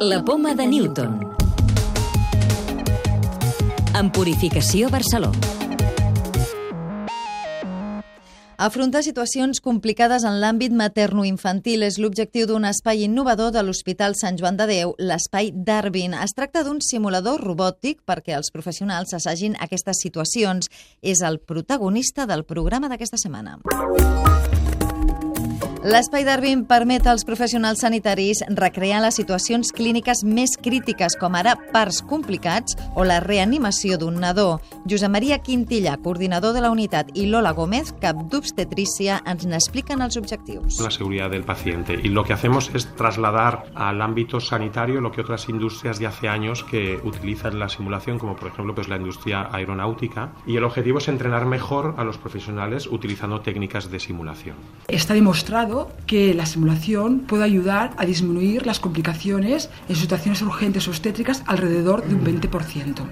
La poma de Newton. En Purificació Barceló. Afrontar situacions complicades en l'àmbit materno-infantil és l'objectiu d'un espai innovador de l'Hospital Sant Joan de Déu, l'espai Darwin. Es tracta d'un simulador robòtic perquè els professionals assagin aquestes situacions. És el protagonista del programa d'aquesta setmana. L'espai Darwin permet als professionals sanitaris recrear les situacions clíniques més crítiques, com ara parts complicats o la reanimació d'un nadó. Josep Maria Quintilla, coordinador de la unitat, i Lola Gómez, cap d'obstetrícia, ens n'expliquen els objectius. La seguridad del paciente. Y lo que hacemos es trasladar al ámbito sanitario lo que otras industrias de hace años que utilizan la simulación, como por ejemplo pues, la industria aeronáutica. Y el objetivo es entrenar mejor a los profesionales utilizando técnicas de simulación. Está demostrado que la simulación puede ayudar a disminuir las complicaciones en situaciones urgentes obstétricas alrededor de un 20%.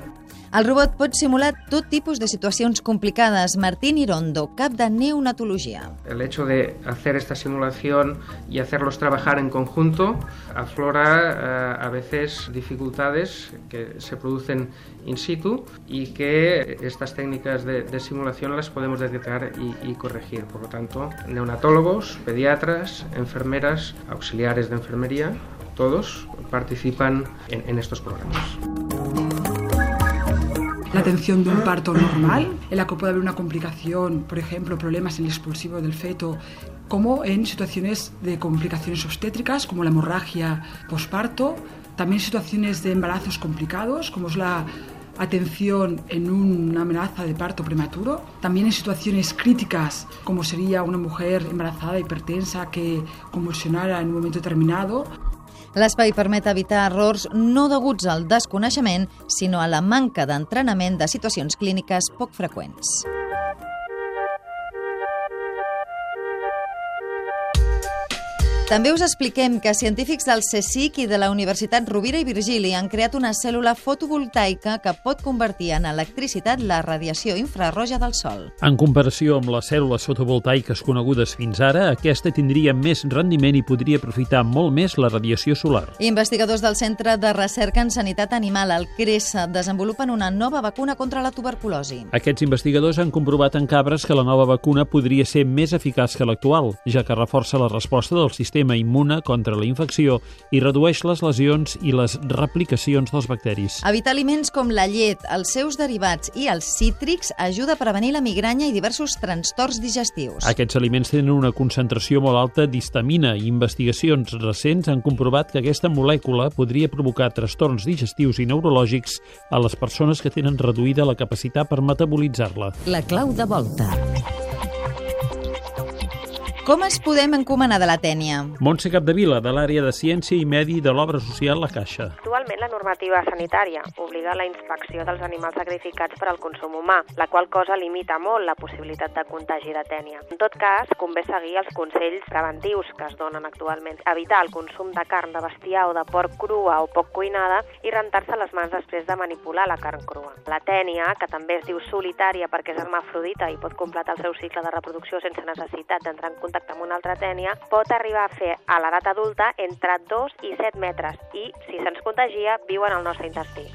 El robot pot simular tot tipus de situacions complicades. Martín Irondo, cap de neonatologia. El hecho de hacer esta simulación y hacerlos trabajar en conjunto aflora uh, a veces dificultades que se producen in situ y que estas técnicas de, de simulación las podemos detectar y, y corregir. Por lo tanto, neonatólogos, pediatras, enfermeras, auxiliares de enfermería, todos participan en, en estos programas atención de un parto normal, en la que puede haber una complicación, por ejemplo, problemas en el expulsivo del feto, como en situaciones de complicaciones obstétricas, como la hemorragia posparto, también situaciones de embarazos complicados, como es la atención en una amenaza de parto prematuro, también en situaciones críticas, como sería una mujer embarazada hipertensa que convulsionara en un momento determinado, L'espai permet evitar errors no deguts al desconeixement, sinó a la manca d'entrenament de situacions clíniques poc freqüents. També us expliquem que científics del CSIC i de la Universitat Rovira i Virgili han creat una cèl·lula fotovoltaica que pot convertir en electricitat la radiació infrarroja del Sol. En comparació amb les cèl·lules fotovoltaiques conegudes fins ara, aquesta tindria més rendiment i podria aprofitar molt més la radiació solar. Investigadors del Centre de Recerca en Sanitat Animal, el CRESA, desenvolupen una nova vacuna contra la tuberculosi. Aquests investigadors han comprovat en cabres que la nova vacuna podria ser més eficaç que l'actual, ja que reforça la resposta del sistema sistema immune contra la infecció i redueix les lesions i les replicacions dels bacteris. Evitar aliments com la llet, els seus derivats i els cítrics ajuda a prevenir la migranya i diversos trastorns digestius. Aquests aliments tenen una concentració molt alta d'histamina i investigacions recents han comprovat que aquesta molècula podria provocar trastorns digestius i neurològics a les persones que tenen reduïda la capacitat per metabolitzar-la. La clau de volta. Com es podem encomanar de la tènia? Montse Capdevila, de l'àrea de Ciència i Medi de l'Obra Social La Caixa. Actualment la normativa sanitària obliga la inspecció dels animals sacrificats per al consum humà, la qual cosa limita molt la possibilitat de contagi de tènia. En tot cas, convé seguir els consells preventius que es donen actualment. Evitar el consum de carn de bestiar o de porc crua o poc cuinada i rentar-se les mans després de manipular la carn crua. La tènia, que també es diu solitària perquè és hermafrodita i pot completar el seu cicle de reproducció sense necessitat d'entrar en contacte contacte amb una altra tènia, pot arribar a fer a l'edat adulta entre 2 i 7 metres i, si se'ns contagia, viuen al nostre intestí.